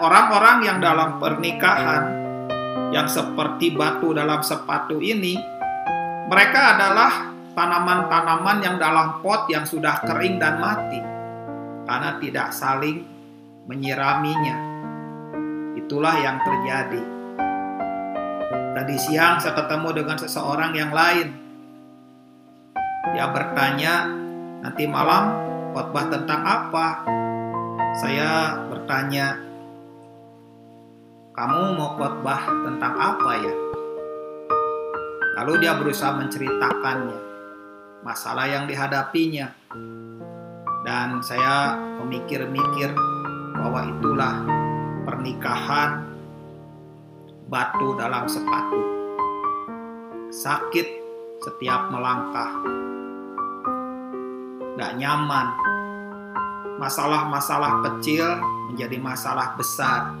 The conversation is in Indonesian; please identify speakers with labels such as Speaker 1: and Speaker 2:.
Speaker 1: orang-orang yang dalam pernikahan yang seperti batu dalam sepatu ini, mereka adalah tanaman-tanaman yang dalam pot yang sudah kering dan mati karena tidak saling menyiraminya. Itulah yang terjadi. Tadi siang saya ketemu dengan seseorang yang lain. Dia bertanya, nanti malam khotbah tentang apa? Saya bertanya, kamu mau khotbah tentang apa ya? Lalu dia berusaha menceritakannya, masalah yang dihadapinya. Dan saya memikir-mikir bahwa itulah pernikahan batu dalam sepatu. Sakit setiap melangkah. Gak nyaman. Masalah-masalah kecil menjadi masalah besar.